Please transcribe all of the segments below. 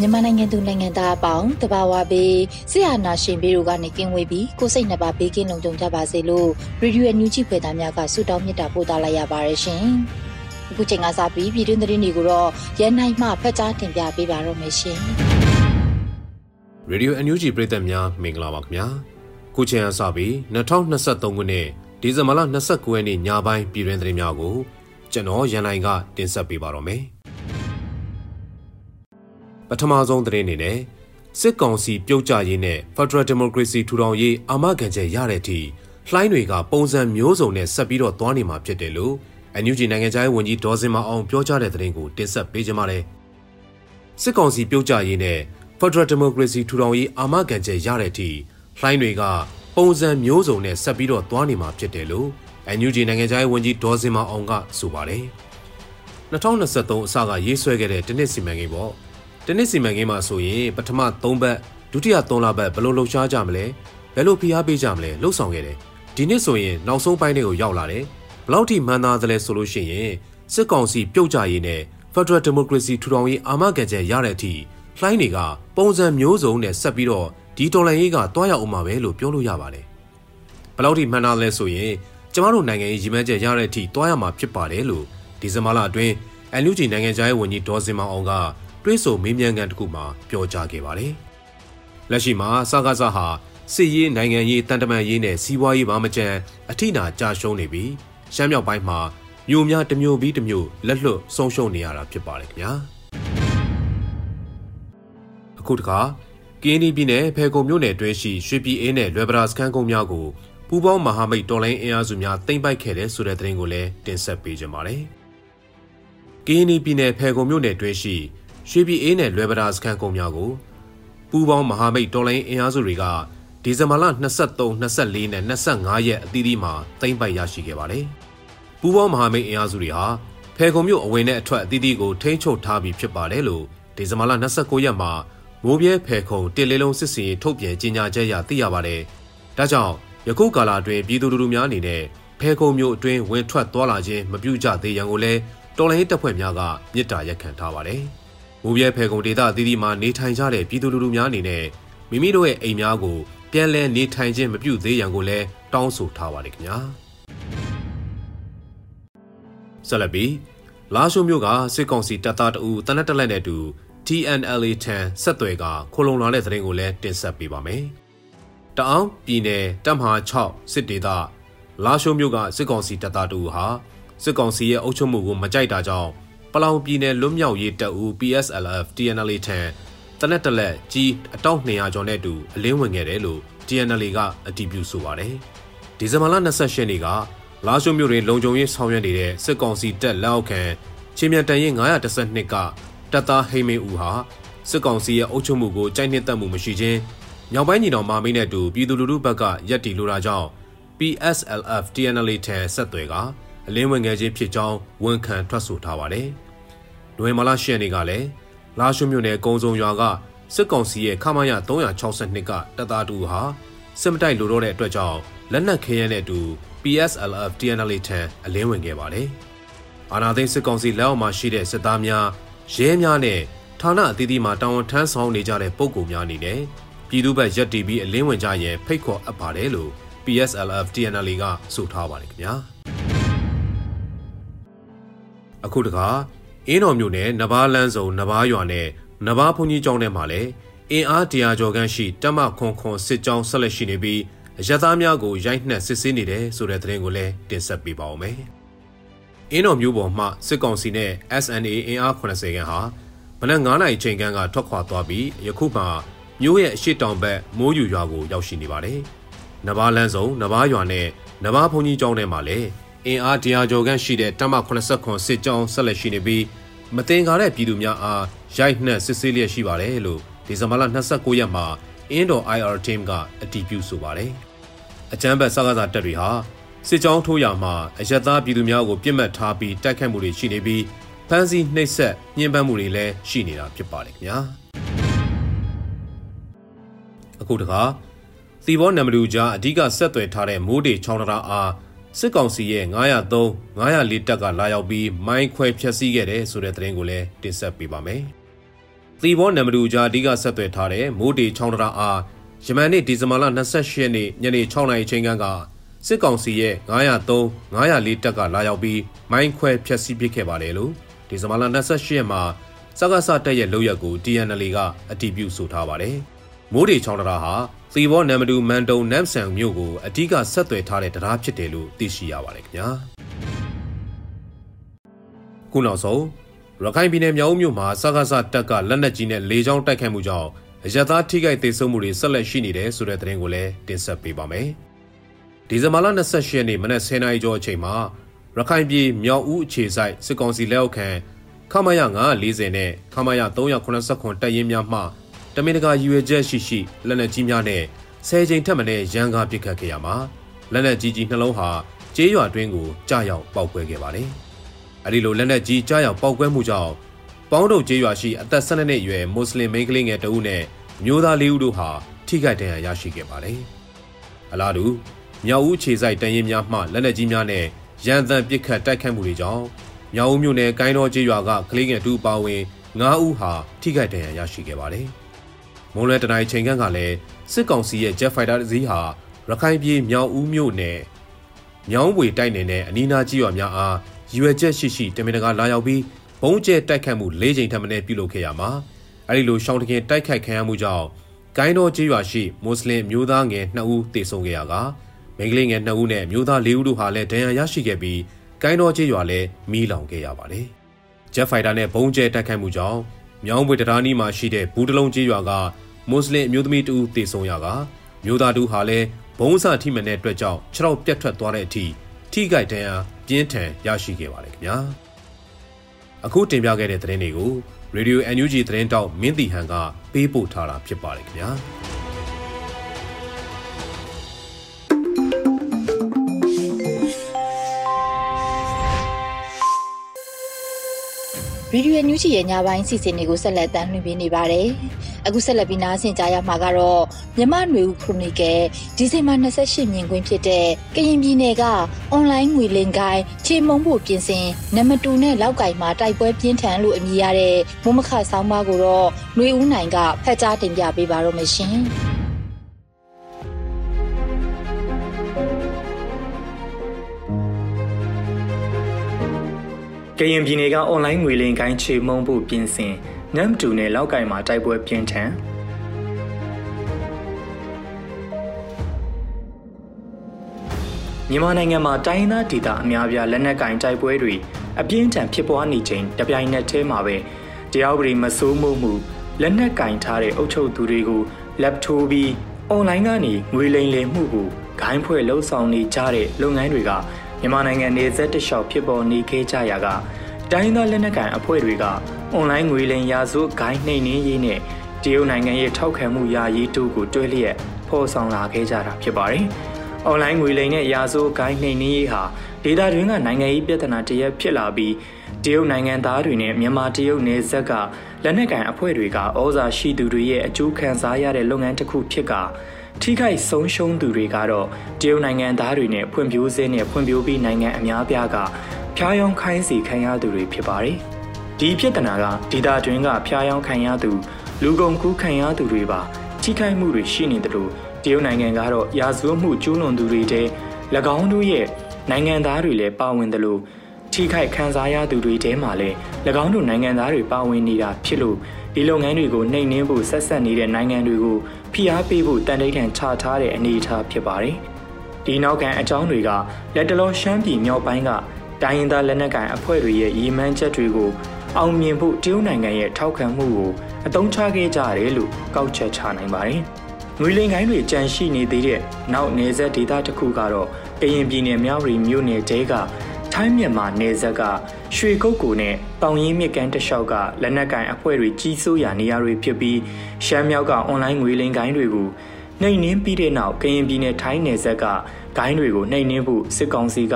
မြန်မာနိုင်ငံသူနိုင်ငံသားအပေါင်းတဘာဝပေးဆရာနာရှင်ဘေးတို့ကနေကင်းဝေးပြီးကိုစိတ်နှစ်ပါးဘေးကင်းလုံခြုံကြပါစေလို့ရေဒီယိုအန်ယူဂျီဖွယ်သားများကဆုတောင်းမေတ္တာပို့သလိုက်ရပါတယ်ရှင်။အခုချိန်ကစပြီးပြည်တွင်းသတင်းတွေကိုတော့ရန်နိုင်မှဖတ်ကြားတင်ပြပေးပါတော့မယ်ရှင်။ရေဒီယိုအန်ယူဂျီပရိသတ်များမင်္ဂလာပါခင်ဗျာ။ခုချိန်ကစပြီး2023ခုနှစ်ဒီဇင်ဘာလ29ရက်နေ့ညပိုင်းပြည်တွင်းသတင်းများကိုကျွန်တော်ရန်နိုင်ကတင်ဆက်ပေးပါတော့မယ်။ ပထမဆုံးသတင်းအနေနဲ့စစ်ကောင်စီပြုတ်ကျရေးနဲ့ Federal Democracy ထူထောင်ရေးအာမခံချက်ရတဲ့အထိလှိုင်းတွေကပုံစံမျိုးစုံနဲ့ဆက်ပြီးတော့သွားနေမှာဖြစ်တယ်လို့ NUG နိုင်ငံခြားရေးဝန်ကြီးဒေါ်စင်မအောင်ပြောကြားတဲ့သတင်းကိုတင်ဆက်ပေးကြပါမယ်။စစ်ကောင်စီပြုတ်ကျရေးနဲ့ Federal Democracy ထူထောင်ရေးအာမခံချက်ရတဲ့အထိလှိုင်းတွေကပုံစံမျိုးစုံနဲ့ဆက်ပြီးတော့သွားနေမှာဖြစ်တယ်လို့ NUG နိုင်ငံခြားရေးဝန်ကြီးဒေါ်စင်မအောင်ကဆိုပါတယ်။2023အစကရေးဆွဲခဲ့တဲ့တနစ်စီမံကိန်းပေါ့။ တနစ်စီမံကိန်းမှာဆိုရင်ပထမ3ဘက်ဒုတိယ3လပတ်ဘယ်လိုလှုပ်ရှားကြမလဲဘယ်လိုဖိအားပေးကြမလဲလှုပ်ဆောင်ခဲ့တယ်ဒီနှစ်ဆိုရင်နောက်ဆုံးပိုင်းတွေကိုရောက်လာတယ်ဘလောက်ထိမှန်သားသလဲဆိုလို့ရှိရင်စစ်ကောင်စီပြုတ်ကြရေးနဲ့ Federal Democracy ထူထောင်ရေးအာမခံချက်ရတဲ့အထိလှိုင်းတွေကပုံစံမျိုးစုံနဲ့ဆက်ပြီးတော့ဒီတော်လှန်ရေးကတွားရောက်အောင်မှာပဲလို့ပြောလို့ရပါတယ်ဘလောက်ထိမှန်သားလဲဆိုရင်ကျမတို့နိုင်ငံရေးရည်မှန်းချက်ရတဲ့အထိတွားရမှာဖြစ်ပါတယ်လို့ဒီဇင်ဘာလအတွင်းအန်လူဂျီနိုင်ငံခြားရေးဝန်ကြီးဒေါ်စင်မောင်အောင်က တွင်းဆုံမေးမြန်းခန်းတစ်ခုမှာပြောကြားခဲ့ပါတယ်။လက်ရှိမှာစကားစားဟာစစ်ရေးနိုင်ငံရေးတန်တမာရေးနဲ့စီးပွားရေးဘာမကြံအထိနာကြာရှုံးနေပြီးရှမ်းမြောက်ပိုင်းမှာမြို့များတစ်မြို့ပြီးတစ်မြို့လက်လွတ်ဆုံးရှုံးနေရတာဖြစ်ပါတယ်ခင်ဗျာ။အခုတခါကင်းဒီပြည်နယ်ဖေကုံမြို့နယ်တွင်းရှိရွှေပြည်အေးနဲ့လွယ်ပရာစခန်းကုန်းများကိုပူးပေါင်းမဟာမိတ်တော်လိုင်းအင်အားစုများတင်ပိုက်ခဲ့တဲ့ဆိုတဲ့သတင်းကိုလည်းတင်ဆက်ပေးကြပါမယ်။ကင်းဒီပြည်နယ်ဖေကုံမြို့နယ်တွင်းရှိ ရွှေပြည်အေးနဲ့လွယ်ပဒါစခန်းကုန်းများကိုပူးပေါင်းမဟာမိတ်တော်လိုင်းအင်အားစုတွေကဒီဇင်ဘာလ23 24နဲ့25ရက်အသီးသီးမှာသိမ်းပိုက်ရရှိခဲ့ပါတယ်။ပူးပေါင်းမဟာမိတ်အင်အားစုတွေဟာဖယ်ခုံမြို့အဝင်နဲ့အထွက်အသီးသီးကိုထိန်းချုပ်ထားပြီးဖြစ်ပါတယ်လို့ဒီဇင်ဘာလ29ရက်မှာမိုးပြဲဖယ်ခုံတစ်လေးလုံးစစ်စင်ထုတ်ပြန်ကြေညာချက်အရသိရပါတယ်။ဒါကြောင့်ယခုကာလအတွင်းပြည်သူလူထုများအနေနဲ့ဖယ်ခုံမြို့အတွင်းဝင်ထွက်သွားလာခြင်းမပြုကြသေးရန်ကိုလည်းတော်လိုင်းတပ်ဖွဲ့များကမြစ်တာရက်ခံထားပါတယ်။ မူပြဲဖယ်ကုံဒေသအသီးသီးမှာနေထိုင်ကြတဲ့ပြည်သူလူထုများအနေနဲ့မိမိတို့ရဲ့အိမ်များကိုပြန်လည်နေထိုင်ခြင်းမပြုသေးရန်ကိုလည်းတောင်းဆိုထားပါတယ်ခင်ဗျာဆက်လက်ပြီးလာရှိုးမြို့ကစစ်ကောင်စီတပ်သားတအူတနက်တလက်နဲ့အတူ TNLA ထံဆက်သွယ်ကခိုလုံလာတဲ့သတင်းကိုလည်းတင်ဆက်ပေးပါမယ်။တအောင်းပြည်နယ်တပ်မဟာ6စစ်ဒေသလာရှိုးမြို့ကစစ်ကောင်စီတပ်သားတအူဟာစစ်ကောင်စီရဲ့အုပ်ချုပ်မှုကိုမကြိုက်တာကြောင့် ပလောင်ပြည်နယ်လွတ်မြောက်ရေးတပ်ဦး PSLF TNLA ထံတနက်တလက်ကြီးအတောက်200ကျော်နဲ့အတူအလင်းဝင်ခဲ့တယ်လို့ TNLA ကအတည်ပြုဆိုပါတယ်။ဒီဇင်ဘာလ28ရက်နေ့ကလာရှိုးမြို့တွင်လုံခြုံရေးဆောင်ရွက်နေတဲ့စစ်ကောင်စီတပ်လက်အောက်ခံချင်းမြန်တန်ရင်912ကတပ်သားဟိမင်းဦးဟာစစ်ကောင်စီရဲ့အုပ်ချုပ်မှုကိုကြိုက်နှစ်သက်မှုမရှိခြင်းမြောက်ပိုင်းညီတော်မာမင်းနဲ့အတူပြည်သူလူထုဘက်ကရက်တီလိုတာကြောင့် PSLF TNLA ထံဆက်သွယ်က အလင်းဝင်ငယ်ချင်းဖြစ်ကြောင်းဝန်ခံထွက်ဆိုထားပါတယ်။နိုဝင်ဘာလ10ရက်နေ့ကလည်းလာရှုမြို့နယ်ကုန်းစုံရွာကစစ်ကောင်စီရဲ့ခမာယ362ကတပ်သားတူဟာစစ်မတိုက်လိုတော့တဲ့အတွက်ကြောင့်လက်နက်ခဲယမ်းနဲ့အတူ PSLF TNL ထံအလင်းဝင်ခဲ့ပါတယ်။အာနာသိန်းစစ်ကောင်စီလက်အောက်မှာရှိတဲ့စစ်သားများရဲများနဲ့ဌာနအသီးသီးမှာတာဝန်ထမ်းဆောင်နေကြတဲ့ပုံကိုများအနေနဲ့ပြည်သူ့ဘက်ရက်တီပြီးအလင်းဝင်ကြရင်ဖိတ်ခေါ်အပ်ပါတယ်လို့ PSLF TNL ကဆိုထားပါတယ်ခင်ဗျာ။ အခုတခါအင်းတော်မြို့နယ်နဘားလန်းစုံနဘားရွာနဲ့နဘားဘုံကြီးကျောင်းထဲမှာလည်းအင်အားတရာကျော်ခန့်ရှိတမခွန်ခွန်စစ်ကြောင်းဆက်လက်ရှိနေပြီးအရသားများကိုရိုက်နှက်စစ်ဆေးနေတယ်ဆိုတဲ့သတင်းကိုလည်းတင်ဆက်ပေးပါောင်းမယ်။အင်းတော်မျိုးပေါ်မှစစ်ကောင်စီနဲ့ SNA အင်အား80ခန့်ဟာမနက်9နာရီချိန်ခန့်ကထွက်ခွာသွားပြီးယခုမှမြို့ရဲ့အရှိတောင်ဘက်မိုးယူရွာကိုရောက်ရှိနေပါတယ်။နဘားလန်းစုံနဘားရွာနဲ့နဘားဘုံကြီးကျောင်းထဲမှာလည်း အင်အားတရားကျော်ခန့်ရှိတဲ့တမ80ခွန်စစ်ကြောင်းဆက်လက်ရှိနေပြီးမတင်ကားတဲ့ပြည်သူများအားရိုက်နှက်စစ်ဆေးလျက်ရှိပါတယ်လို့ဒီဇင်ဘာလ29ရက်မှာအင်းတော် IR team ကအတည်ပြုဆိုပါတယ်။အကြမ်းဖက်စကားစားတပ်တွေဟာစစ်ကြောင်းထိုးရာမှာအယက်သားပြည်သူများကိုပြစ်မှတ်ထားပြီးတိုက်ခတ်မှုတွေရှိနေပြီးဖမ်းဆီးနှိပ်စက်ညှဉ်းပန်းမှုတွေလည်းရှိနေတာဖြစ်ပါတယ်ခင်ဗျာ။အခုတခါသီဘောနံမလူကြားအဓိကဆက်သွယ်ထားတဲ့မိုးတေချောင်းတရာအား စစ်ကောင်စီရဲ့903 904တပ်ကလာရောက်ပြီးမိုင်းခွဲဖျက်ဆီးခဲ့တဲ့ဆိုတဲ့သတင်းကိုလည်းတင်ဆက်ပေးပါမယ်။သီဘောနံမတူကြားအဓိကဆက်သွယ်ထားတဲ့မိုးတေချောင်းတရာအားယမန်နေ့ဒီဇင်ဘာလ28ရက်နေ့ညနေ6နာရီချိန်ကစစ်ကောင်စီရဲ့903 904တပ်ကလာရောက်ပြီးမိုင်းခွဲဖျက်ဆီးပစ်ခဲ့ပါတယ်လို့ဒီဇင်ဘာလ28ရက်မှာစကားစတက်ရဲ့လောက်ရက်ကို TNL ကအတည်ပြုဆိုထားပါတယ်။ မိုးတေချောင်းတရာဟာသီဘောနံမတူမန်တုံနမ်ဆန်မြို့ကိုအဓိကဆက်သွယ်ထားတဲ့တရားဖြစ်တယ်လို့သိရှိရပါတယ်ခင်ဗျာခုနောက်ဆုံးရခိုင်ပြည်နယ်မြောက်ဦးမြို့မှာစကားစတက်ကလက်နက်ကြီးနဲ့လေကြောင်းတိုက်ခိုက်မှုကြောင့်အရသာထိခိုက်ဒေဆုံးမှုတွေဆက်လက်ရှိနေတယ်ဆိုတဲ့သတင်းကိုလည်းတင်ဆက်ပေးပါမယ်ဒီဇင်ဘာလ28ရက်နေ့မနက်10:00နာရီကျော်အချိန်မှာရခိုင်ပြည်မြောက်ဦးအခြေစိုက်စစ်ကောင်စီလက်အောက်ခံခမရ940နဲ့ခမရ389တပ်ရင်းများမှ တမင်တကာရွေချက်ရှိရှိလက်နက်ကြီးများနဲ့ဆယ်ချိန်ထက်မနည်းရန်ကားပစ်ခတ်ခဲ့ရမှာလက်နက်ကြီးကြီးနှလုံးဟာကျေးရွာတွင်းကိုကြားရောက်ပောက်ကွဲခဲ့ပါတယ်။အဲဒီလိုလက်နက်ကြီးကြားရောက်ပောက်ကွဲမှုကြောင့်ပေါင်းတုပ်ကျေးရွာရှိအသက်12နှစ်အရွယ်မွတ်စလင်မိန်းကလေးငယ်တဦးနဲ့မျိုးသားလေးဦးတို့ဟာထိခိုက်ဒဏ်ရာရရှိခဲ့ပါတယ်။အလားတူမြောက်ဦးခြေဆိုင်တန်ရင်များမှလက်နက်ကြီးများနဲ့ရန်တမ်းပစ်ခတ်တိုက်ခတ်မှုတွေကြောင့်မြောက်ဦးမြို့နယ်ကိုင်းတော်ကျေးရွာကကလေးငယ်တူပါဝင်9ဦးဟာထိခိုက်ဒဏ်ရာရရှိခဲ့ပါတယ်။ မွန်လွဲတနိုင်ချိန်ခန့်ကလည်းစစ်ကောင်စီရဲ့ Jet Fighter တစ်စီးဟာရခိုင်ပြည်မြောင်ဦးမြို့နယ်မြောင်းဝေတိုက်နယ်နဲ့အနီးနားကြီးရွာများအားရွယ်ချက်ရှိရှိတမင်တကာလာရောက်ပြီးဘုံကျဲတိုက်ခတ်မှု၄ချိန်ထပ်မံပြုလုပ်ခဲ့ရမှာအဲဒီလိုရှောင်းတခင်တိုက်ခိုက်ခံရမှုကြောင့်ကိုင်းတော်ကြီးရွာရှိမွတ်စလင်မျိုးသားငယ်2ဦးသေဆုံးခဲ့ရကမိန်းကလေးငယ်2ဦးနဲ့မျိုးသား4ဦးတို့ဟာလည်းဒဏ်ရာရရှိခဲ့ပြီးကိုင်းတော်ကြီးရွာလည်းမီးလောင်ခဲ့ရပါတယ်။ Jet Fighter နဲ့ဘုံကျဲတိုက်ခိုက်မှုကြောင့်မြောင်းပွေတရာနီးမှာရှိတဲ့ဘူးတလုံးကျေးရွာက မွတ်စလင်အမျိုးသမီးတူတေဆုံရကမျိုးသားတူဟာလည်းဘုံစထိမှန်တဲ့အတွက်ကြောင့်ခြေထောက်ပြတ်ထွက်သွားတဲ့အထိထိခိုက်ဒဏ်ရာပြင်းထန်ရရှိခဲ့ပါတယ်ခင်ဗျာအခုတင်ပြခဲ့တဲ့သတင်းတွေကို Radio NUG သတင်းတောက်မင်းတီဟန်ကပေးပို့ထားတာဖြစ်ပါတယ်ခင်ဗျာဗီဒီယိုညူးချီရဲ့ညပိုင်းစီစဉ်တွေကိုဆက်လက်တင်ပြနေပါတယ်။ အခုဆက်လက်ပြီးနားဆင်ကြရမှာကတော့မြမနွေဦးခရိုနီကယ်ဒီဇင်ဘာ28မြင်ကွင်းဖြစ်တဲ့ကရင်ပြည်နယ်ကအွန်လိုင်းငွေလင်ကိုင်းချေမုံဖို့ပြင်ဆင်နမတူနဲ့လောက်ကင်မှာတိုက်ပွဲပြင်းထန်လို့အမည်ရတဲ့မုံမခဆောင်းပါးကိုတော့နွေဦးနိုင်ကဖက်ကြားတင်ပြပေးပါတော့မရှင်။ကရင်ပြည်နယ်ကအွန်လိုင်းငွေလင်ကိုင်းချေမုံဖို့ပြင်ဆင် နမ်တူနဲ့လောက်ကင်မှာတိုက်ပွဲပြင်းထန်မြန်မာနိုင်ငံမှာတိုင်းသားဒေသအများပြားလက်နက်ကင်တိုက်ပွဲတွေအပြင်းထန်ဖြစ်ပွားနေချိန်တပြိုင်နက်တည်းမှာပဲတရားဥပဒေမစိုးမိုးမှုလက်နက်ကင်ထားတဲ့အုပ်ချုပ်သူတွေကိုလက်ထိုးပြီးအွန်လိုင်းကနေငွေလိမ်လည်မှုကိုဂိုင်းဖွဲ့လှုပ်ဆောင်နေကြတဲ့လုပ်ငန်းတွေကမြန်မာနိုင်ငံနေဆက်တလျှောက်ဖြစ်ပေါ်နေခဲ့ကြရာက တိုင်းသားလက်နက်ကိုင်အဖွဲ့တွေကအွန်လိုင်းငွေလိမ်ရာဇဝဂိုင်းနှိမ်နင်းရေးနဲ့တရုတ်နိုင်ငံရဲ့ထောက်ခံမှုယာယီတူကိုတွဲလျက်ဖော်ဆောင်လာခဲ့ကြတာဖြစ်ပါတယ်။အွန်လိုင်းငွေလိမ်နဲ့ရာဇဝဂိုင်းနှိမ်နင်းရေးဟာဒေတာတွင်းကနိုင်ငံရေးပြဿနာတရက်ဖြစ်လာပြီးတရုတ်နိုင်ငံသားတွေနဲ့မြန်မာတရုတ်နယ်စပ်ကလက်နက်ကိုင်အဖွဲ့တွေကဩဇာရှိသူတွေရဲ့အကျိုးခံစားရတဲ့လုပ်ငန်းတစ်ခုဖြစ်ကထိခိုက်ဆုံးရှုံးသူတွေကတော့တရုတ်နိုင်ငံသားတွေနဲ့ဖွံ့ဖြိုးစေနဲ့ဖွံ့ဖြိုးပြီးနိုင်ငံအများပြားက ဖျားယောင်းခိုင်းစီခံရသူတွေဖြစ်ပါတယ်။ဒီဖြစ်တနာကဒေတာတွင်းကဖျားယောင်းခံရသူလူကုန်ကူးခံရသူတွေပါထိခိုက်မှုတွေရှိနေတယ်လို့တရုတ်နိုင်ငံကတော့ရာဇဝတ်မှုကျူးလွန်သူတွေတဲ၎င်းတို့ရဲ့နိုင်ငံသားတွေလည်းပါဝင်တယ်လို့ထိထိခိုက်ခံစားရသူတွေထဲမှာလည်း၎င်းတို့နိုင်ငံသားတွေပါဝင်နေတာဖြစ်လို့ဒီလုပ်ငန်းတွေကိုနှိမ်နင်းဖို့ဆက်ဆက်နေတဲ့နိုင်ငံတွေကိုဖိအားပေးဖို့တန်တိတ်ထန်ချထားတဲ့အနေအထားဖြစ်ပါတယ်။ဒီနောက်ခံအကြောင်းတွေကလက်တလောရှမ်းပြည်မြောက်ပိုင်းက တိုင်းရင်းသားလက်နက်ကိုင်အဖွဲ့တွေရဲ့ရည်မှန်းချက်တွေကိုအောင်မြင်ဖို့တရုတ်နိုင်ငံရဲ့ထောက်ခံမှုကိုအသုံးချခဲ့ကြရတယ်လို့ကောက်ချက်ချနိုင်ပါတယ်။ငွေလင်ကိုင်းတွေကြန့်ရှိနေသေးတဲ့နောက်နယ်စပ်ဒေသတစ်ခုကတော့ကရင်ပြည်နယ်မြောက်ရီမြို့နယ်တဲကထိုင်းမြန်မာနယ်စပ်ကရွှေကုတ်ကိုနဲ့တောင်ရင်းမြစ်ကမ်းတစ်လျှောက်ကလက်နက်ကင်အဖွဲ့တွေကြီးစိုးရာနေရာတွေဖြစ်ပြီးရှမ်းမြောက်ကအွန်လိုင်းငွေလင်ကိုင်းတွေကိုနှိမ်နင်းပြီးတဲ့နောက်ကရင်ပြည်နယ်ထိုင်းနယ်စပ်ကဂိုင်းတွေကိုနှိမ်နင်းဖို့စစ်ကောင်စီက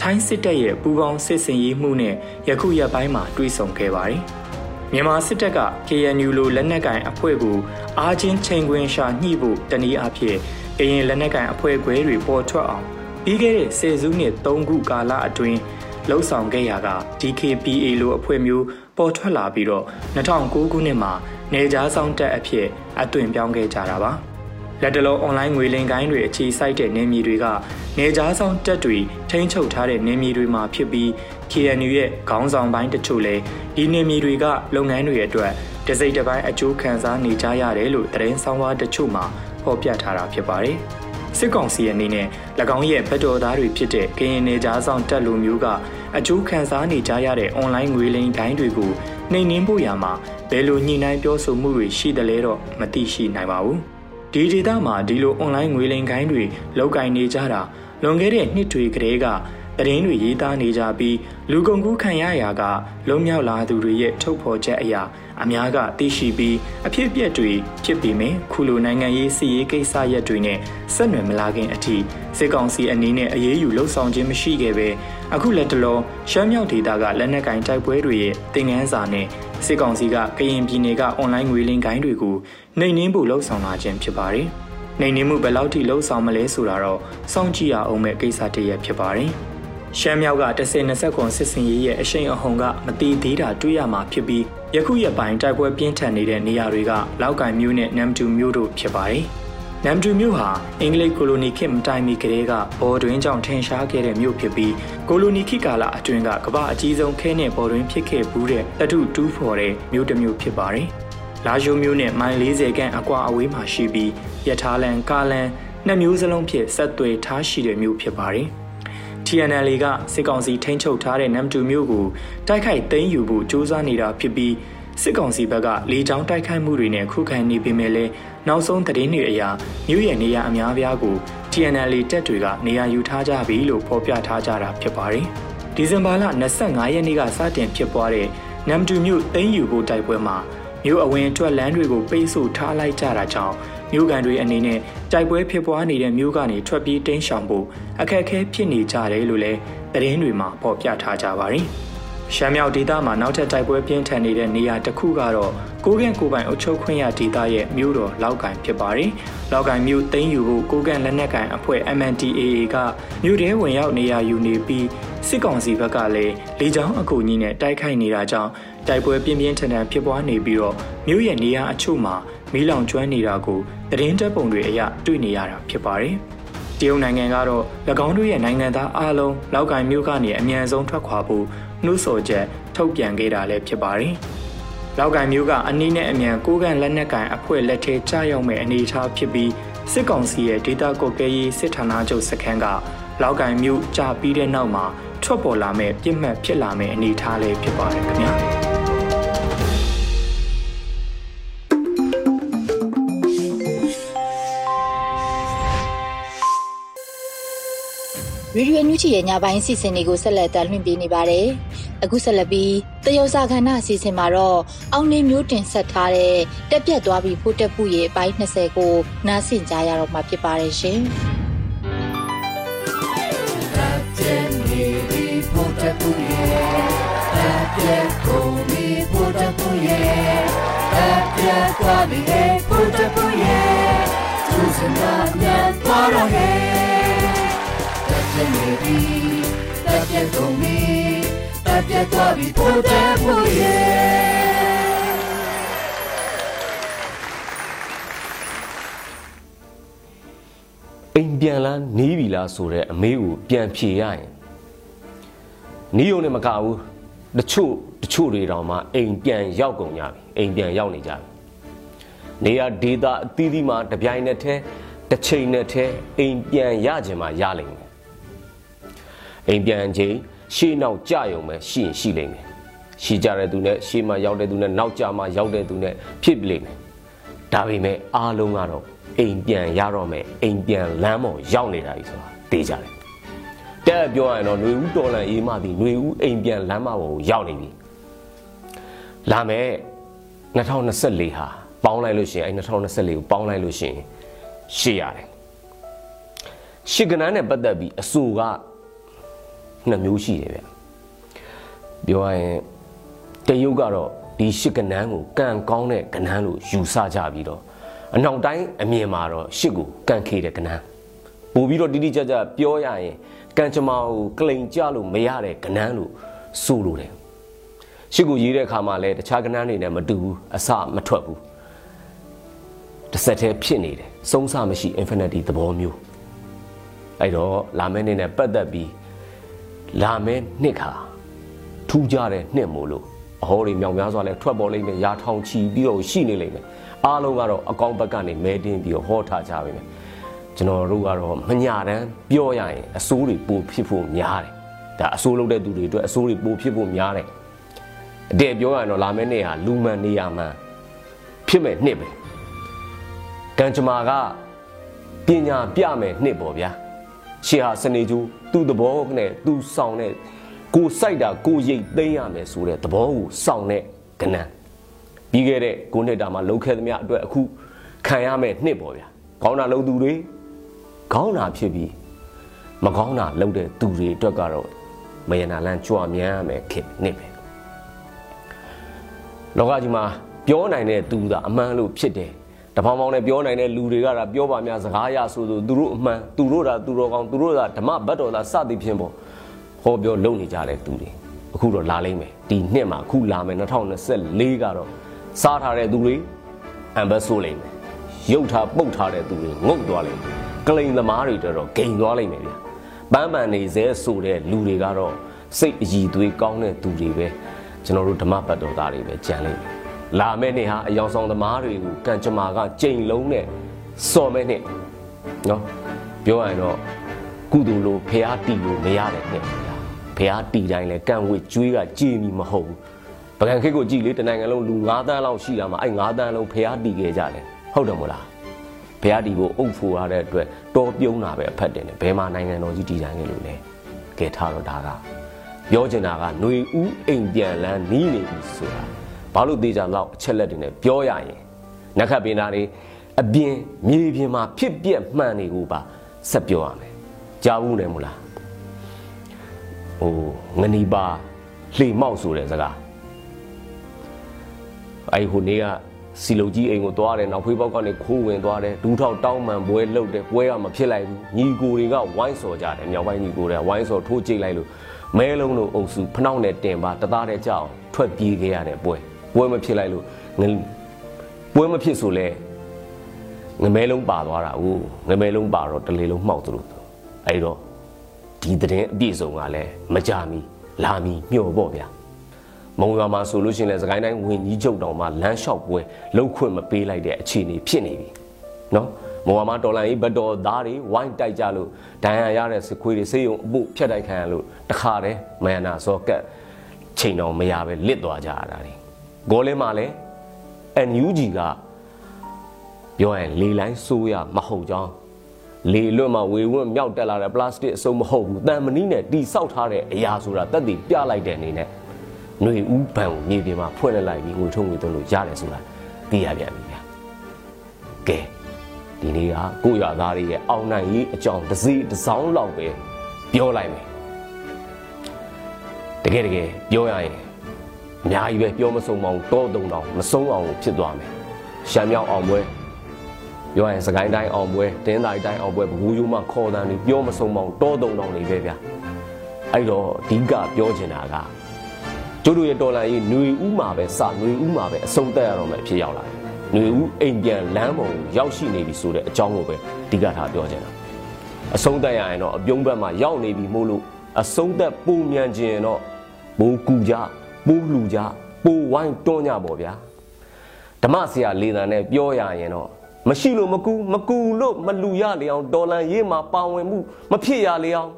ထိုင်းစစ်တပ်ရဲ့ပူးပေါင်းစစ်စင်ရေးမှုနဲ့ယခုရက်ပိုင်းမှာတွိဆုံခဲ့ပါတယ်။မြန်မာစစ်တပ်က KNU လိုလက်နက်ကင်အဖွဲ့ကိုအားချင်းချိန်ခွင်ရှာညှိဖို့တနည်းအားဖြင့်ကရင်လက်နက်ကင်အဖွဲ့ခွဲတွေပေါ်ထွက်အောင်ပြီးခဲ့တဲ့ဆယ်စုနှစ်၃ခုကာလအတွင်းလှုပ်ဆောင်ခဲ့ရာက DKPA လိုအဖွဲ့မျိုးပေါ်ထွက်လာပြီးတော့2009ခုနှစ်မှာနေကြားဆောင်တက်အဖြစ်အသွင်ပြောင်းခဲ့ကြတာပါ လက်တလုံးအွန်လိုင်းငွေလင်ကိုင်းတွေအခြေစိုက်တဲ့နေမြေတွေကနေကြားဆောင်တက်တွေထိန်းချုပ်ထားတဲ့နေမြေတွေမှာဖြစ်ပြီး KNU ရဲ့ခေါင်းဆောင်ပိုင်းတချို့လည်းဒီနေမြေတွေကလုပ်ငန်းတွေအတွက်တစိမ့်တစ်ပိုင်းအကျိုးခံစားနေကြရတယ်လို့သတင်းဆောင်ဝါးတချို့မှာဖော်ပြထားတာဖြစ်ပါတယ်။စစ်ကောင်စီအနေနဲ့၎င်းရဲ့ဗတ်တော်သားတွေဖြစ်တဲ့ကရင်နေကြားဆောင်တက်လူမျိုးကအကျိုးခံစားနေကြရတဲ့အွန်လိုင်းငွေလိမ်တိုင်းတွေကိုနှိမ်နင်းဖို့ရမှာဘယ်လိုညှိနှိုင်းပြောဆိုမှုတွေရှိတယ်လဲတော့မသိရှိနိုင်ပါဘူး။ ဒီဒေသမှာဒီလိုအွန်လိုင်းငွေလိမ်ခိုင်းတွေလောက်ကင်နေကြတာလွန်ခဲ့တဲ့နှစ်တွေကတည်းကသတင်းတွေရေးသားနေကြပြီးလူကုန်ကူးခံရရာကလုံမြောက်လာသူတွေရဲ့ထုတ်ဖော်ချက်အရာအများကသိရှိပြီးအဖြစ်အပျက်တွေဖြစ်ပြီးမြခုလိုနိုင်ငံရေးစီရေးကိစ္စရပ်တွေနဲ့ဆက်နွယ်မလာခင်အထိစစ်ကောင်စီအနေနဲ့အရေးယူလှုံ့ဆော်ခြင်းမရှိခဲ့ပဲအခုလက်တလောရှမ်းမြောက်ဒေသကလက်နက်ကင်တိုက်ပွဲတွေရဲ့တင်ငန်းစာနဲ့ စစ်ကောင်စီကကရင်ပြည်နယ်ကအွန်လိုင်းငွေလင်းကိုင်းတွေကိုနှိမ်နင်းဖို့လှုံ့ဆော်လာခြင်းဖြစ်ပါတယ်။နှိမ်နင်းမှုဘယ်လောက်ထိလှုံ့ဆော်မလဲဆိုတာတော့စောင့်ကြည့်ရအောင်မဲ့ကိစ္စတည်းရဖြစ်ပါတယ်။ရှမ်းမြောက်က10-20ခွန်စစ်စင်ရေးရဲ့အရှိန်အဟုန်ကမတိသေးတာတွေ့ရမှာဖြစ်ပြီးယခုရက်ပိုင်းတိုက်ပွဲပြင်းထန်နေတဲ့နေရာတွေကလောက်ကင်မြို့နဲ့နမ်တူမြို့တို့ဖြစ်ပါတယ်။ နမ်တူမြို့ဟာအင်္ဂလိပ်ကိုလိုနီခေတ်မတိုင်မီကတည်းကဘော်တွင်းကြောင့်ထင်ရှားခဲ့တဲ့မြို့ဖြစ်ပြီးကိုလိုနီခေတ်ကာလအတွင်းကကမ္ဘာအကြီးဆုံးခဲနဲ့ဘော်တွင်းဖြစ်ခဲ့ဘူးတဲ့တထုတူးဖော်တဲ့မြို့တစ်မြို့ဖြစ်ပါတယ်။လာရှိုမြို့နဲ့မိုင်40ခန့်အကွာအဝေးမှာရှိပြီးရထားလန်ကားလန်နှစ်မျိုးစလုံးဖြစ်ဆက်သွယ်ထားရှိတဲ့မြို့ဖြစ်ပါတယ်။ TNL ကစစ်ကောင်စီထိန်းချုပ်ထားတဲ့နမ်တူမျိုးကိုတိုက်ခိုက်သိမ်းယူဖို့စ조사နေတာဖြစ်ပြီးစစ်ကောင်စီဘက်ကလေကြောင်းတိုက်ခိုက်မှုတွေနဲ့ခုခံနေပေမဲ့လည်း နောက်ဆုံးသတင်းတွေအရမြို့ရဲ့နေရာအများအပြားကို TNL တပ်တွေကနေရာယူထားကြပြီလို့ဖော်ပြထားကြတာဖြစ်ပါတယ်။ဒီဇင်ဘာလ25ရက်နေ့ကစတင်ဖြစ်ပွားတဲ့နမ်တူမြို့သိမ်းယူဖို့တိုက်ပွဲမှာမြို့အဝင်အတွက်လမ်းတွေကိုပိတ်ဆို့ထားလိုက်ကြတာကြောင့်မြို့ကန်တွေအနေနဲ့တိုက်ပွဲဖြစ်ပွားနေတဲ့မြို့ကနေထွက်ပြေးတိမ်းရှောင်ဖို့အခက်အခဲဖြစ်နေကြတယ်လို့လည်းသတင်းတွေမှာဖော်ပြထားကြပါတယ်။ ရှမ်းမြောက်ဒေသမှာနောက်ထပ်တိုက်ပွဲပြင်းထန်နေတဲ့နေရာတစ်ခုကတော့ကိုကန့်ကိုပိုင်အုပ်ချုပ်ခွင့်ရဒေသရဲ့မြို့တော်လောက်ကန်ဖြစ်ပါတယ်။လောက်ကန်မြို့သိမ်းယူဖို့ကိုကန့်လက်နက်ကန်အဖွဲ့ MNDAA ကမြို့ထဲဝင်ရောက်နေရာယူနေပြီးစစ်ကောင်စီဘက်ကလည်းလေကြောင်းအကူအညီနဲ့တိုက်ခိုက်နေတာကြောင့်တိုက်ပွဲပြင်းပြင်းထန်ထန်ဖြစ်ပွားနေပြီးတော့မြို့ရဲ့နေရာအချို့မှာမီးလောင်ကျွမ်းနေတာကိုသတင်းတပ်ပုံတွေအရတွေ့နေရတာဖြစ်ပါတယ်။တရုတ်နိုင်ငံကတော့၎င်းတို့ရဲ့နိုင်ငံသားအလုံးလောက်ကိုင်မြို့ကနေအမြန်ဆုံးထွက်ခွာဖို့ နှုတ်ဆော်ချက်ထုတ်ပြန်ခဲ့တာလည်းဖြစ်ပါတယ်။လောက်ကိုင်မြို့ကအနည်းနဲ့အမြန်ကိုးကန်လက်နက်ကိုင်အဖွဲ့လက်ထဲကျရောက်မဲ့အနေအထားဖြစ်ပြီးစစ်ကောင်စီရဲ့ဒေတာကွက်ကဲရေးစစ်ဌာနချုပ်စခန်းကလောက်ကိုင်မြို့ကြာပြီးတဲ့နောက်မှာထွက်ပေါ်လာမဲ့ပြစ်မှတ်ဖြစ်လာမဲ့အနေအထားလေးဖြစ်ပါတယ်ခင်ဗျာ။ရေဒီယိုညူချီရဲ့ညပိုင်းစီစဉ်တွေကိုဆက်လက်တင်လွှင့်ပေးနေပါတယ်။ အခုဆက်လက်ပြီးတရုတ်စာခန္ဓာစီစဉ်မှာတော့အောင်နေမျိုးတင်ဆက်ထားတဲ့တက်ပြက်သွားပြီးဖိုးတက်မှုရဲ့အပိုင်း20ကိုနားဆင်ကြရတော့မှာဖြစ်ပါတယ်ရှင်။တက်ပြက်နေပြီးဖိုးတက်မှုရဲ့တက်ပြ က်ကုန်ပြီးဖိုးတက်မှုရဲ့တက်ပြက်သွားပြီးဖိုးတက်မှုရဲ့သူစံနာမြတ်သွားတော့ရဲ့ဖြစ်နေပြီတက်ပြတ်ကုန်ပြီတက်ပြတ်သွားပြီပိုတဲ့ဖို့ရဲ့အိမ်ပြန်လားနေပြီလားဆိုတဲ့အမေးကိုပြန်ဖြေရရင်နီးုံနဲ့မကဘူးတချို့တချို့တွေတောင်မှအိမ်ပြန်ရောက်ကုန်ကြပြီအိမ်ပြန်ရောက်နေကြပြီနေရဒေတာအသီးသီးမှာတပြိုင်နက်တည်းတစ်ချိန်နဲ့တည်းအိမ်ပြန်ရခြင်းမှာရလိမ့်မယ်အိမ်ပြန်ခြင်း ရှေ့နောက်ကြယုံပဲရှိရင်ရှိလိမ့်မယ်ရှိကြတဲ့သူနဲ့ရှေ့မှာရောက်တဲ့သူနဲ့နောက်ကြမှာရောက်တဲ့သူနဲ့ဖြစ်လိမ့်မယ်ဒါပေမဲ့အားလုံးကတော့အိမ်ပြန်ရတော့မယ်အိမ်ပြန်လမ်းပေါ်ရောက်နေတာကြီးဆိုတာသိကြတယ်တဲ့ပြောရရင်တော့ຫນွေဦးတော်လန်အေးမသည်ຫນွေဦးအိမ်ပြန်လမ်းမပေါ်ကိုရောက်နေပြီလာမယ်2024ဟာပေါင်းလိုက်လို့ရှိရင်အဲ2024ကိုပေါင်းလိုက်လို့ရှိရင်ရှေ့ရတယ်ရှစ်ကနန်းနဲ့ပတ်သက်ပြီးအဆိုက နှစ်မျိုးရှိတယ်ဗျပြောရရင်တရုတ်ကတော့ဒီရှစ်ကနန်းကိုကံကောင်းတဲ့ကနန်းလို့ယူဆကြပြီးတော့အနောက်တိုင်းအမြင်မှာတော့ရှစ်ကိုကံခေတဲ့ကနန်းပို့ပြီးတော့တိတိကျကျပြောရရင်ကံကြမ္မာကိုကလိန်ကြလို့မရတဲ့ကနန်းလို့ဆိုလိုတယ်ရှစ်ကိုရေးတဲ့အခါမှာလည်းတခြားကနန်းတွေနဲ့မတူဘူးအစမထွက်ဘူးတစ်ဆက်တည်းဖြစ်နေတယ်စုံစမရှိ infinity သဘောမျိုးအဲ့တော့လာမယ့်နေ့နဲ့ပတ်သက်ပြီး လာမယ့်နှစ်ခါထူးကြတဲ့နှစ်မို့လို့အဟောတွေမြောင်များစွာလဲထွက်ပေါ်လိမ့်မယ်ရာထောင်ချီပြီးတော့ရှိနေလိမ့်မယ်အားလုံးကတော့အကောင့်ဘက်ကနေမဲတင်းပြီးတော့ဟောထားကြပါမယ်ကျွန်တော်တို့ကတော့မညာတမ်းပြောရရင်အစိုးတွေပိုဖြစ်ဖို့များတယ်ဒါအစိုးလုပ်တဲ့သူတွေအတွက်အစိုးတွေပိုဖြစ်ဖို့များတယ်အတဲ့ပြောရရင်တော့လာမယ့်နေ့ဟာလူမှန်နေရမှန်ဖြစ်မဲ့နှစ်ပဲကံကြမ္မာကပညာပြမယ်နှစ်ပေါ့ဗျာ ရှေဟာစနေကျူသူ့သဘောနဲ့သူ့ဆောင်တဲ့ကိုစိုက်တာကိုရိတ်သိမ်းရမယ်ဆိုတဲ့သဘောကိုစောင့်တဲ့ကဏ္ဍပြီးခဲ့တဲ့ကိုနှစ်တာမှာလှုပ်ခဲသမျှအတွက်အခုခံရမယ်နှစ်ပေါ့ဗျာခေါင်းနာလုံသူတွေခေါင်းနာဖြစ်ပြီးမကောင်းတာလုပ်တဲ့သူတွေအတွက်ကတော့မယနာလန်းကြွမြန်းရမယ်ခေနှစ်ပဲလောကကြီးမှာပြောနိုင်တဲ့သူသာအမှန်လို့ဖြစ်တယ် တပေါင်းပေါင်းနဲ့ပြောနိုင်တဲ့လူတွေကဒါပြောပါများစကားရဆိုဆိုသူတို့အမှန်သူတို့ဒါသူတော်ကောင်းသူတို့ဒါဓမ္မဘတ်တော်သာစသည်ဖြင့်ပေါ့ဟောပြောလုပ်နေကြတဲ့သူတွေအခုတော့လာလိမ့်မယ်ဒီနှစ်မှာအခုလာမယ်2024ကတော့စားထားတဲ့သူတွေအံဘတ်ဆိုးလိမ့်မယ်ရုပ်ထားပုတ်ထားတဲ့သူတွေငုတ်သွားလိမ့်မယ်ကလိန်သမားတွေတော်တော်ဂိမ်သွားလိမ့်မယ်ဗျာပန်းပန်နေစေဆိုတဲ့လူတွေကတော့စိတ်အည်သွေးကောင်းတဲ့သူတွေပဲကျွန်တော်တို့ဓမ္မပတ်တော်သားတွေပဲကြံလိမ့်မယ် လာမယ့်နေ့ဟာအယောင်ဆောင်သမားတွေကိုကံကြမ္မာကကြိမ်လုံးနဲ့စော်မဲ့နှစ်နော်ပြောရရင်တော့ကုသိုလ်လို့ဖះတီလို့မရတဲ့နှစ်ဖះတီတိုင်းလဲကံဝစ်ကျွေးကကြည်မီမဟုတ်ဘူးပကံခိတ်ကိုကြည်လေတနိုင်ငံလုံးလူ9တန်းလောက်ရှိတာမှာအဲ့9တန်းလုံးဖះတီခဲ့ကြတယ်ဟုတ်တယ်မို့လားဖះတီကိုအုပ်ဖိုးရတဲ့အတွက်တော်ပြုံးတာပဲအဖက်တင်တယ်ဘယ်မှာနိုင်ငံတော်ကြီးတည်တိုင်းခဲ့လို့လဲကဲထားတော့ဒါကပြောချင်တာကຫນွေဥအိမ်ပြန်လန်းနီးနေပြီဆိုတာ ဘာလို့သေးကြတော့အချက်လက်တွေနဲ့ပြောရရင်နက်ခတ်ပင်သားတွေအပြင်မြေပြင်မှာဖြစ်ပြက်မှန်နေကိုပါဆက်ပြောရမယ်ကြားဘူးတယ်မို့လားဟိုငနီပါလှေမောက်ဆိုတဲ့စကားအဲ့ဟိုနေ့ကစီလုံကြီးအိမ်ကိုသွားတယ်နောက်ဖေးပေါက်ကနေခိုးဝင်သွားတယ်ဒူးထောက်တောင်းမှန်ပွဲလှုပ်တယ်ပွဲကမဖြစ်လိုက်ဘူးညီကိုတွေကဝိုင်းစော်ကြတယ်မြောက်ပိုင်းညီကိုတွေကဝိုင်းစော်ထိုးကြိတ်လိုက်လို့မဲလုံးတို့အုပ်စုဖနှောက်နဲ့တင်ပါတသားတဲ့ကြောက်ထွက်ပြေးခဲ့ရတဲ့ပွဲ ပွဲမဖြစ်လိုက်လို့ငပွဲမဖြစ်ဆိုလဲငမဲလုံးပါသွားတာဟုတ်ငမဲလုံးပါတော့တလေလုံးမှောက်သလိုအဲ့တော့ဒီသတင်းအပြည့်စုံကလည်းမကြမီလာမီမျှော်ပေါ့ဗျာမုံရွာမှာဆိုလို့ရှိရင်လည်းစကိုင်းတိုင်းဝင်ကြီးချုပ်တောင်မှလမ်းလျှောက်ပွဲလှုပ်ခွင့်မပေးလိုက်တဲ့အခြေအနေဖြစ်နေပြီနော်မုံရွာမှာတော်လန်ကြီးဘတ်တော်သားတွေဝိုင်းတိုက်ကြလို့ဒဏ်ရာရတဲ့စခွေးတွေစေးရုံအဖို့ဖြတ်တိုက်ခံရလို့တခါတည်းမယနာစောကတ်ချိန်တော်မရပဲလစ်သွားကြရတာတွေ ဂေါ်လင်းမှာလည်း NUG ကပြောရင်လေလိုင်းဆိုးရမဟုတ်ကြောင်းလေလွတ်မှဝေဝွန့်မြောက်တက်လာတဲ့ပလတ်စတစ်အစုံမဟုတ်ဘူးတန်မနီးနဲ့တီဆောက်ထားတဲ့အရာဆိုတာတက်တည်ပြလိုက်တဲ့အနေနဲ့ຫນွေဥပံကိုမြေပြင်မှာဖွင့်လိုက်ပြီးငွေထုံးငွေသွင်းလို့ရတယ်ဆိုတာသိရပြန်ပြီဗျာကဲဒီနေ့ကကိုရသားတွေရဲ့အောင်နိုင်ရေးအကြောင်းတစ်စီတစ်စောင်းလောက်ပဲပြောလိုက်မယ်တကယ်တကယ်ပြောရရင် အများကြီးပဲပြောမဆုံးမအောင်တောတုံတောင်မဆုံးအောင်ဖြစ်သွားမယ်ရှမ်းမြောက်အောင်ပွဲပြောရင်စကိုင်းတိုင်းအောင်ပွဲတင်းတိုင်းတိုင်းအောင်ပွဲဘဘူးရိုးမှခေါ်တန်းနေပြောမဆုံးမအောင်တောတုံတောင်နေပဲဗျအဲ့တော့အဓိကပြောချင်တာကကျိုးတို့ရဲ့တော်လန်ကြီးຫນွေဥမှာပဲစຫນွေဥမှာပဲအဆုံးသက်ရတော့မယ်ဖြစ်ရောက်လာတယ်ຫນွေဥအိမ်ပြန်လမ်းပေါ်ရောက်ရှိနေပြီဆိုတဲ့အကြောင်းကိုပဲအဓိကထားပြောချင်တာအဆုံးသက်ရရင်တော့အပြုံးဘက်မှာရောက်နေပြီမို့လို့ အဆုံးသက်ပုံမြန်ခြင်းတော့ပိုးကူကြ ပိုးလူကြပိုးဝိုင်းတွန်းကြပေါ့ဗျာဓမ္မဆရာလေးတန်နဲ့ပြောရရင်တော့မရှိလို့မကူမကူလို့မလူရလေအောင်ဒေါ်လန်ရေးမှာပါဝင်မှုမဖြစ်ရလေအောင်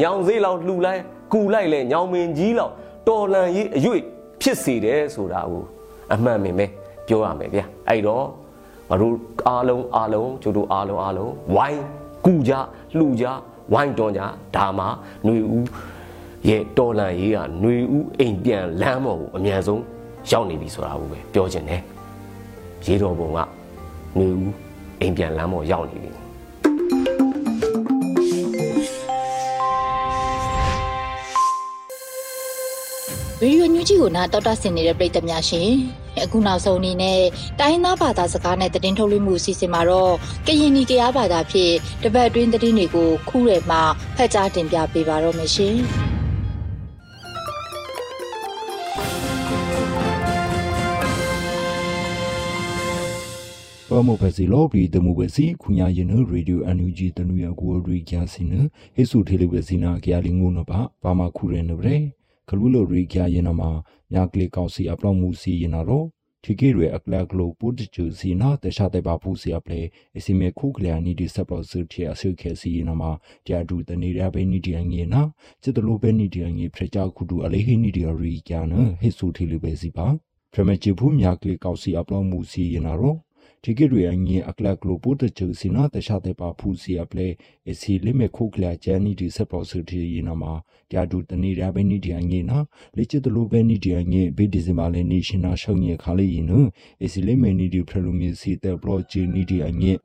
ညောင်စေးလောက်လှူလိုက်ကူလိုက်လေညောင်မင်းကြီးလောက်တော်လန်ရေးအရွေ့ဖြစ်စေတယ်ဆိုတာကိုအမှန်ပင်ပဲပြောရမယ်ဗျာအဲ့တော့ငါတို့အားလုံးအားလုံးကျတို့အားလုံးအားလုံးဝိုင်းကူကြလှူကြဝိုင်းတွန်းကြဒါမှຫນွေဦး ရဲ့တော်လန်ရေးကຫນွေဦးအိမ်ပြန်လမ်းပေါ်ကိုအမြန်ဆုံးရောက်နေပြီဆိုတာကိုပဲပြောချင်တယ်ရေတော်ပုံကຫນွေဦးအိမ်ပြန်လမ်းပေါ်ရောက်နေပြီဗီဒီယိုညူးကြီးကိုနာတော်တာဆင်နေတဲ့ပရိသတ်များရှင်အခုနောက်ဆုံးအနေနဲ့တိုင်းသားဘာသာစကားနဲ့သတင်းထုတ်လွှင့်မှုအစီအစဉ်မှာတော့ကရင်နီကရားဘာသာဖြင့်တပတ်အတွင်းသတင်းတွေကိုခုရဲမှဖတ်ကြားတင်ပြပေးပါတော့မရှင် ပမောဖစီလောပရီတမှုပဲစီခုညာရင်ရေဒီယိုအန်ယူဂျီတနူရကိုရီကျစင်ဟေဆုထေလဝစီနာကရလီငုံနပါဘာမခုရဲနဗရေခလူလိုရီကျရင်နမှာမြကလေးကောက်စီအပလောင်မှုစီရင်နာတော့ထီကေရအကလကလိုပုတ်ချူစီနာတခြားတဲ့ပါပူစီအပလေအစီမေခုကလျာနီဒီဆပ်လို့ဆူတီအဆုခဲစီရင်နမှာကြာဒူတနေရပဲနီဒီအငေနာစစ်တလိုပဲနီဒီအငေဖရချခုဒူအလေးဟိနီဒီရီကျနဟေဆုထေလဝစီပါဖရမချီဘူးမြကလေးကောက်စီအပလောင်မှုစီရင်နာတော့ ဒီကရီအငင်းအကလကလိုပိုတချူစီနာတခြားတဲ့ပါဖူစီအပလေအစီလိမေခုကလဂျန်နီဒီဆပ်လို့ဆူတီယနာမှာကြာဒူတနေရပဲနီဒီအငင်းနာလေချစ်တလိုပဲနီဒီအငင်းဘေဒီဇင်မာလေနေရှင်နာရှောင်းရခါလေးရင်နအစီလိမေနီဒီဖရလူမီစီတဲ့ဘလော့ဂျီနီဒီအငင်း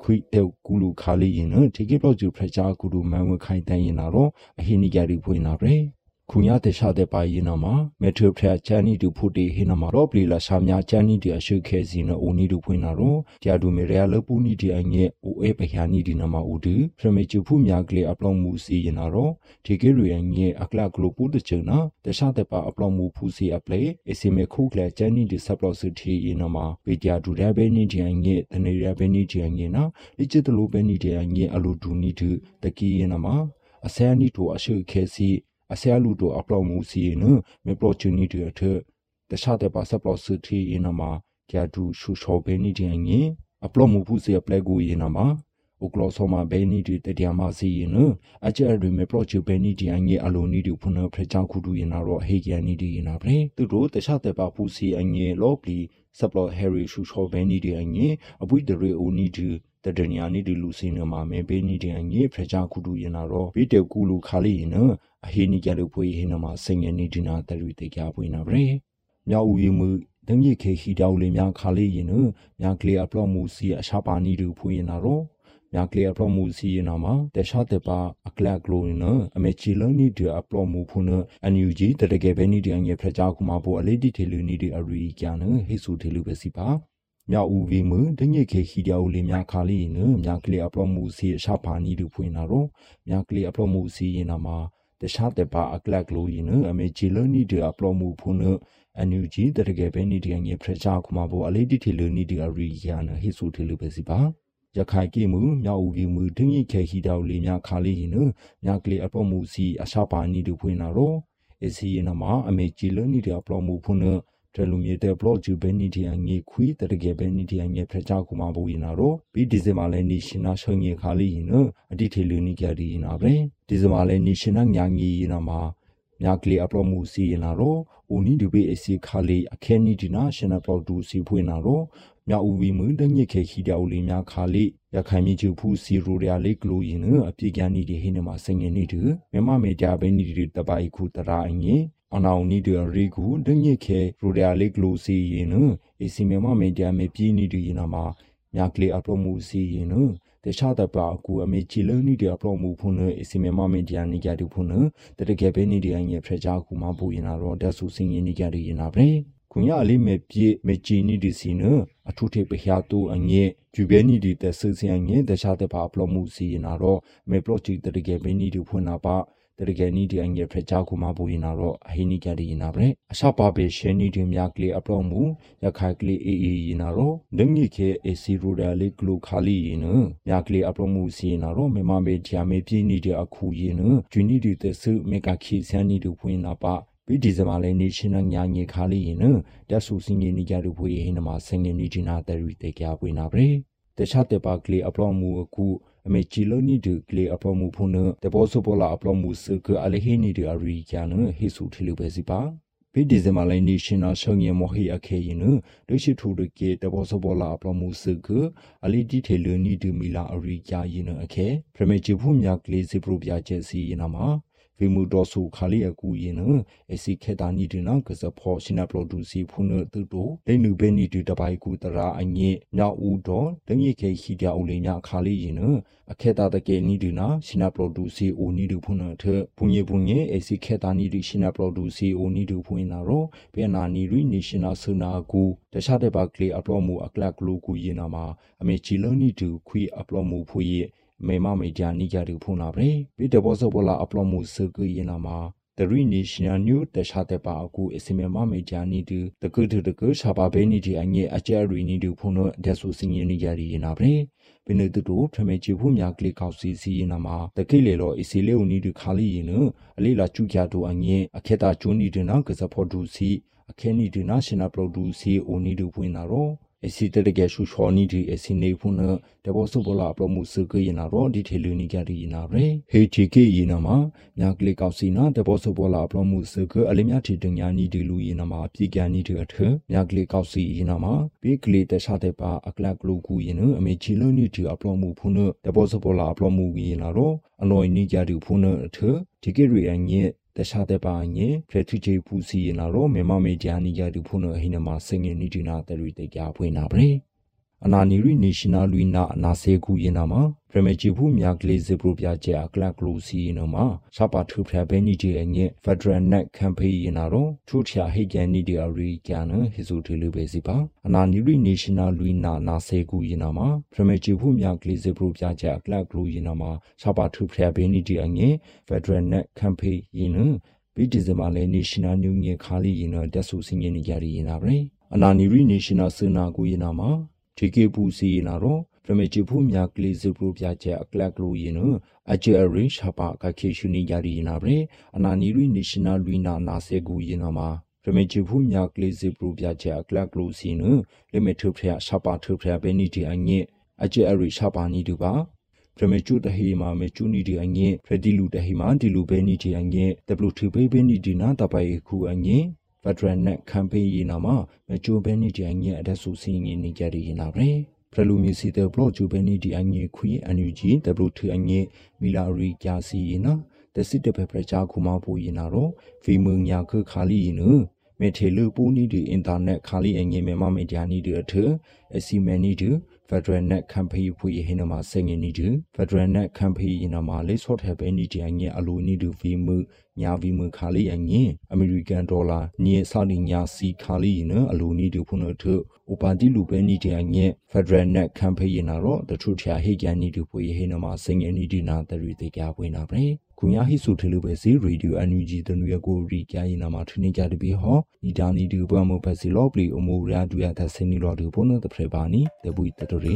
ခွိတဲ့ကူလူခါလေးရင်နဒီကဘလော့ဂျီဖရချာကူလူမန်ဝခိုင်တန်ရင်နာတော့အဟိနီကြရီဖွင့်နာပဲခုညာတေရှာတဲ့ပါရင်နမှာမက်ထရဖရချန်နီတူဖူတီဟိနမှာတော့ပလီလာရှာမြချန်နီတီအရှိခဲစီနအိုနီတူဖွင့်နာတော့ကြာဒူမေရယာလပူနီတီအငဲအိုအေပညာနီဒီနမှာဦးတူဖရမေချူဖူမြကလေအပလောင်မှုစီရင်နာတော့ဒီကေရယငဲအကလကလိုပူတချနာတေရှာတဲ့ပါအပလောင်မှုဖူစီအပလေအစီမေခုကလေချန်နီတီဆပ်လော့စီတီရင်နမှာပေကြာဒူရဘဲနီတီအငဲတနေရဘဲနီတီအငဲနာလိချစ်တလိုဘဲနီတီအငဲအလိုဒူနီတူတကီရင်နမှာအစဲနီတူအရှိခဲစီ အစရလူတို့အပလောမှုစီနမေပလောချူနီတွေထတခြားတဲ့ပါစပလောစတီအင်းနမှာကျာဒူရှူရှောဘဲနီတဲ့ငင်းအပလောမှုဖူစီအပလက်ကိုယင်းနမှာဥကလောဆောမဘဲနီတွေတတရားမစီရင်အကျရရီမေပရောချူဘဲနီဒီအငေအလိုနီဒီဖုန်ဖရချောင်းခုတူရင်နာတော့ဟေကျန်နီဒီရင်နာပဲသူတို့တခြားတဲ့ပါဖူစီအငေလောပလီဆပ်လောဟယ်ရီရှူရှောဘဲနီဒီအငေအပွိဒရေအိုနီဒီ တဒညာနီဒီလူစင်းနမှာမေဘဲနီဒီအငေဖရချောင်းခုတူရင်နာတော့ဗီတေကူလူခါလီရင်အဟိနီကြလို့ဖွေဟိနမှာစင်ငယ်နေဒီနာတရီတေကြပွေနာပဲမြောက်ဦးမှုတငိခေခီတောက်လေးများခါလေးရင်နမြကလေးအပလော့မှုစီအရှာပါနီတို့ဖွေနာတော့မြကလေးအပလော့မှုစီရင်နာမှာတခြားတပါအကလကလိုနအမေချီလုံးနီဒီအပလော့မှုဖုနအန်ယူဂျီတတကယ်ပဲနီဒီအငယ်ဖကြခုမှာပိုအလေးတီထေလူနီဒီအရီကျန်ဟေဆူထေလူပဲစီပါ မြောက်ဦးဝီမတညိခေခီတောက်လေးများခါလေးရင်မြကလေးအပလော့မှုစီအရှာပါနီတို့ဖွေနာတော့မြကလေးအပလော့မှုစီရင်နာမှာတခြားတဲ့ပါအကလကလိုရင်အမေဂျီလနီဒီအပလောမှုဖုန်အန်ယူဂျီတရကေပဲနီဒီငေဖရချာခုမဘောအလေးတီတီလနီဒီအရီယာနဟိဆူတီလူပဲစီပါရခိုင်ကိမှုမြောက်ဦးကိမှုဒင်းရိခဲဟီတောက်လေးများခါလေးရင်မြကလေးအပလောမှုစီအရှာပါနီတို့ဖွင့်လာတော့အစီရင်မှာအမေဂျီလနီဒီအပလောမှုဖုန် တလူမြေတဲ့ blog ဂျူဘဲနီဒီအငေခွီတရကေဘဲနီဒီအငေဖရချာကူမဘူရင်နာတော့ပြီးဒီဇင်ဘာလဲနီရှင်နာရှုံငေခါလီရင်နအတိထေလူနီကြရီရင်နာပဲဒီဇင်ဘာလဲနီရှင်နာညာငီရင်နာမှာမြကလီအပလောမှုစီရင်နာတော့ဦးနီဒီဘေအစီခါလီအခဲနီဒီနာရှင်နာပလောဒူစီဖွင့်နာတော့မြဦးဝီမွန်းတညစ်ခေခီတောက်လေးများခါလေးရခိုင်မြေကျူဖူစီရိုရလေးကလိုရင်အပြေကန်နီဒီဟင်းနမှာစငင်နီတူမြမမေကြဘဲနီဒီတပိုက်ခုတရာအငင်း အနောင်နီဒရီကူဒညိခေရိုဒယာလေးကလိုစီရင်နအစီမမမေဒီယာမေပြင်းနီဒီရင်နာမှာမြကလေးအပလိုမှုစီရင်နတခြားတပါကူအမေချီလုံးနီဒီအပလိုမှုဖုန်အစီမမမေဒီယာနီကြတူဖုန်တတကယ်ပဲနီဒီအငယ်ဖရချာကူမပူရင်နာတော့တက်ဆူစင်ရင်နီကြရီရင်နာပဲခုညာလေးမေပြေမေချီနီဒီစီနအထုထေပဟျာတူအငဲဂျူဘဲနီဒီတဆစင်အငဲတခြားတပါအပလိုမှုစီရင်နာတော့မေပလိုချီတတကယ်ပဲနီဒီဖုန်နာပါ တရကနီဒီအငယ်ဖရချာကူမဘူရင်နာရောအဟိနီကဒီနာဘရအရှပါပေရှဲနီဒီမြကလေးအပလောမှုရခိုင်ကလေးအေးအေးရင်နာရောဒငိခေအစီရူဒါလေးကလူခါလီရင်နမြကလေးအပလောမှုစီနာရောမေမမေဂျာမေပြင်းနေတဲ့အခုရင်နဂျူနီဒီတဆူမေကခီဆန်နီဒူဖွင့်နာပါဘီဒီဇမာလဲနေရှင်နာညာငေခါလီရင်နတက်ဆူစင်ငေနီကြရဖွေဟင်းနမှာဆင်ငေနီဂျီနာတရီတေကြပွေနာပရေတခြားတပါကလေးအပလောမှုအခု အမေချီလိုနီဒူကလေအပမှုဖုန်တဘောစပေါ်လာအပမှုစကအလဟီနီဒူအရီကျန်ဟေဆူထီလူပဲစီပါပိဒီဇမလိုင်းနေရှင်နာဆောင်ရမဟိအခေယနဒိရှိထူဒကေတဘောစပေါ်လာအပမှုစကအလီတီထေလူနီဒူမီလာအရီကျယနအခေပရမေချီဖုမြကလေးစီပရပြချက်စီယနာမှာ ဝီမူတော်ဆူခါလီအကူရင်နအစီခေတာနီဒီနာကစဖောရှင်နာပရိုဒူစီဖုန်တူတိုလိနုဘဲနီတူတပိုင်ကူတရာအညေညောက်ဦးတော်တငိခေခီတအူလိညာခါလီရင်နအခေတာတကေနီဒီနာရှင်နာပရိုဒူစီအိုနီဒူဖုန်ထဘုန်ယေဘုန်ယေအစီခေတာနီဒီရှင်နာပရိုဒူစီအိုနီဒူဖုန်နာရောဘေနာနီရီနေရှင်နာဆူနာကူတခြားတဲ့ပါကလေးအပလော့မှုအကလကလူကူရင်နာမှာအမေချီလုံးနီတူခွီအပလော့မှုဖွေ မေမမေဂျာနီကြတူဖုန်လာပဲပိတဘောစဘောလာအပလော့မှုစကူရင်နာမှာ the national new တခြားတဲ့ပါအခုအစီမမမေဂျာနီတူတကုတတကုရှာပါဘဲနီဒီအငဲအကျရီနီတူဖုန်တော့တက်ဆူစင်ရင်နီကြရီရင်နာပဲဘင်းတူတူဖမေချီဖို့မြကလေးကောက်စီစီရင်နာမှာတကိလေလောအစီလေးဦးနီတူခါလီရင်နအလေးလာကျူကြတူအငဲအခေတာကျူနီတူနာကစဖို့ဒူစီအခဲနီတူနာရှင်နာပရိုဒူစီအိုနီတူဖွင့်နာရောအစီတ တကယ်ရှူချောနီဒီအစီနေဖုန်တဘောစုဘလာပရမှုစကရနာရောဒီထေလူနီကြရီနာရဲဟေချီကေယနာမှာညာကလေးကောက်စီနာတဘောစုဘလာပရမှုစကအလမြတီတညာနီဒီလူယနာမှာပြေကန်နီဒီအထညာကလေးကောက်စီယနာမှာဘေကလေးတခြားတဲ့ပါအကလကလူကူယနအမေချီလုံးနီဒီအပရမှုဖုန်တဘောစုဘလာ ပရမှုယနာရောအနော်နီကြရီဖုန်အထဒီကေရီအငဲတခြားတဲ့ပါငယ်ဖရထူချေပူစီနာရောမေမမေဂျာနီယာဒူဖုန်ဟိနမစငယ်နီဒီနာတရီတေကြဖွင့်နာပရေ အနာနီရီနေရှင်နယ်လူနာအနာစေကူရင်နာမှာပရမချီဖူမြကလေးစပရပြကျအကလကလူစီနမှာစပါထူဖရဘဲနီဒီအငဲဖက်ဒရယ်နက်ကမ်ပိန်းရင်နာတော့ထူချာဟိကန်နီဒီအရီကန်နဟီဆူတီလူပဲစီပါအနာနီရီနေရှင်နယ်လူနာနာစေကူရင်နာမှာပရမချီဖူမြကလေးစပရပြကျအကလကလူရင်နာမှာစပါထူဖရဘဲနီဒီအငဲဖက်ဒရယ်နက်ကမ်ပိန်းရင်နဘီဒီဇမာလေနေရှင်နယ်ညူငေခါလီရင်တော့တက်ဆူစင်ငင်းနေကြရရင်နာပဲအနာနီရီနေရှင်နယ်စနာကူရင်နာမှာ ဒီကေပူစီရင်နာတော့ပရမေချီဖူမြကလေးစုပရပြချက်အကလကလူရင်နအချေအရင်ရှာပါကခေရှုနေကြရရင်နာပဲအနာနီရီနေရှင်နယ်လူနာနာစေကူရင်နာမှာပရမေချီဖူမြကလေးစုပရပြချက်အကလကလူစီနလေမေထုဖရရှာပါထုဖရဘဲနီတီအငဲ့အချေအရင်ရှာပါနီတူပါပရမေချူတဟီမာမေချူနီဒီအငဲဖရဒီလူတဟီမာဒီလူဘဲနီဒီအငဲ W2 ဘေးဘဲနီဒီနာတပိုင်ခုအငဲဖ က်ဒရယ်နဲ့ကမ်ပိန်းရင်နာမှာမချိုဘဲနီဒီအငဲအဒဆူစင်းငင်းနေကြရရင်နာပဲဖရလူမီစီတဲ့ဘလော့ဂျူဘဲနီဒီအငဲခွေအန်ယူဂျီ W2 အငဲမီလာရီကြာစီရင်နာတစစ်တဖက်ပရချာခုမပူရင်နာတော့ဗီမုံညာခခါလီရင်နမေထေလူပူနီဒီအင်တာနက်ခါလီအငဲမေမမေဒီယာနီဒီအထအစီမနီဒီ Federal Net Campaign ဖွေဟင်းနမှာစငင်းနီတူ Federal Net Campaign နမှာလေးဆော့ထဲပဲနီတီအငင်းအလိုနီတူဗီမှုညာဗီမှုခါလီအငင်း American Dollar ညေစာလီညာစီခါလီနအလိုနီတူဖုန်ထုဥပါတိလူပဲနီတီအငင်း Federal Net Campaign နာတော့တထုထယာဟေကန်နီတူဖွေဟင်းနမှာစငင်းနီတီနာတရီတေ ကြပွင့်နာပဲခုညာဟိစုထလူပဲစီရေဒီယိုအန်ယူဂျီတနူရကိုရီကြရင်နာမှာထင်းကြတပြီးဟောနီတာနီတူဘွမ်မိုဖက်စီလော့ပလီအမိုရာဒူယာသဆင်းနီလော်ဒူဘုန်နတဖရပါနီတပူတတရီ